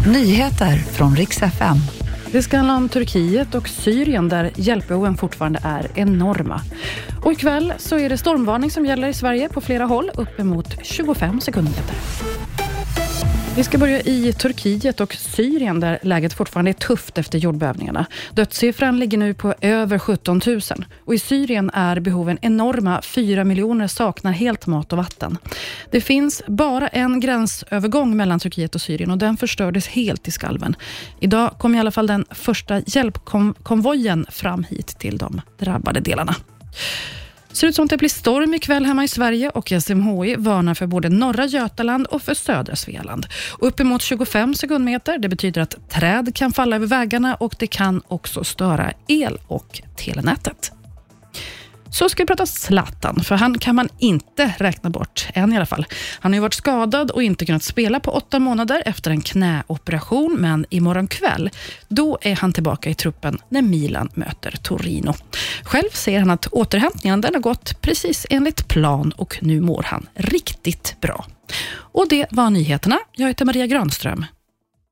Nyheter från riks FM. Det ska handla om Turkiet och Syrien där hjälpbehoven fortfarande är enorma. Och ikväll så är det stormvarning som gäller i Sverige på flera håll, uppemot 25 sekundmeter. Vi ska börja i Turkiet och Syrien där läget fortfarande är tufft efter jordbävningarna. Dödssiffran ligger nu på över 17 000 och i Syrien är behoven enorma. 4 miljoner saknar helt mat och vatten. Det finns bara en gränsövergång mellan Turkiet och Syrien och den förstördes helt i skalven. Idag kom i alla fall den första hjälpkonvojen fram hit till de drabbade delarna ser ut som att det blir storm ikväll hemma i Sverige och SMHI varnar för både norra Götaland och för södra Svealand. Uppemot 25 sekundmeter, det betyder att träd kan falla över vägarna och det kan också störa el och telenätet. Så ska vi prata Zlatan, för han kan man inte räkna bort, än i alla fall. Han har ju varit skadad och inte kunnat spela på åtta månader efter en knäoperation, men imorgon kväll, då är han tillbaka i truppen när Milan möter Torino. Själv säger han att återhämtningen den har gått precis enligt plan och nu mår han riktigt bra. Och det var nyheterna. Jag heter Maria Granström.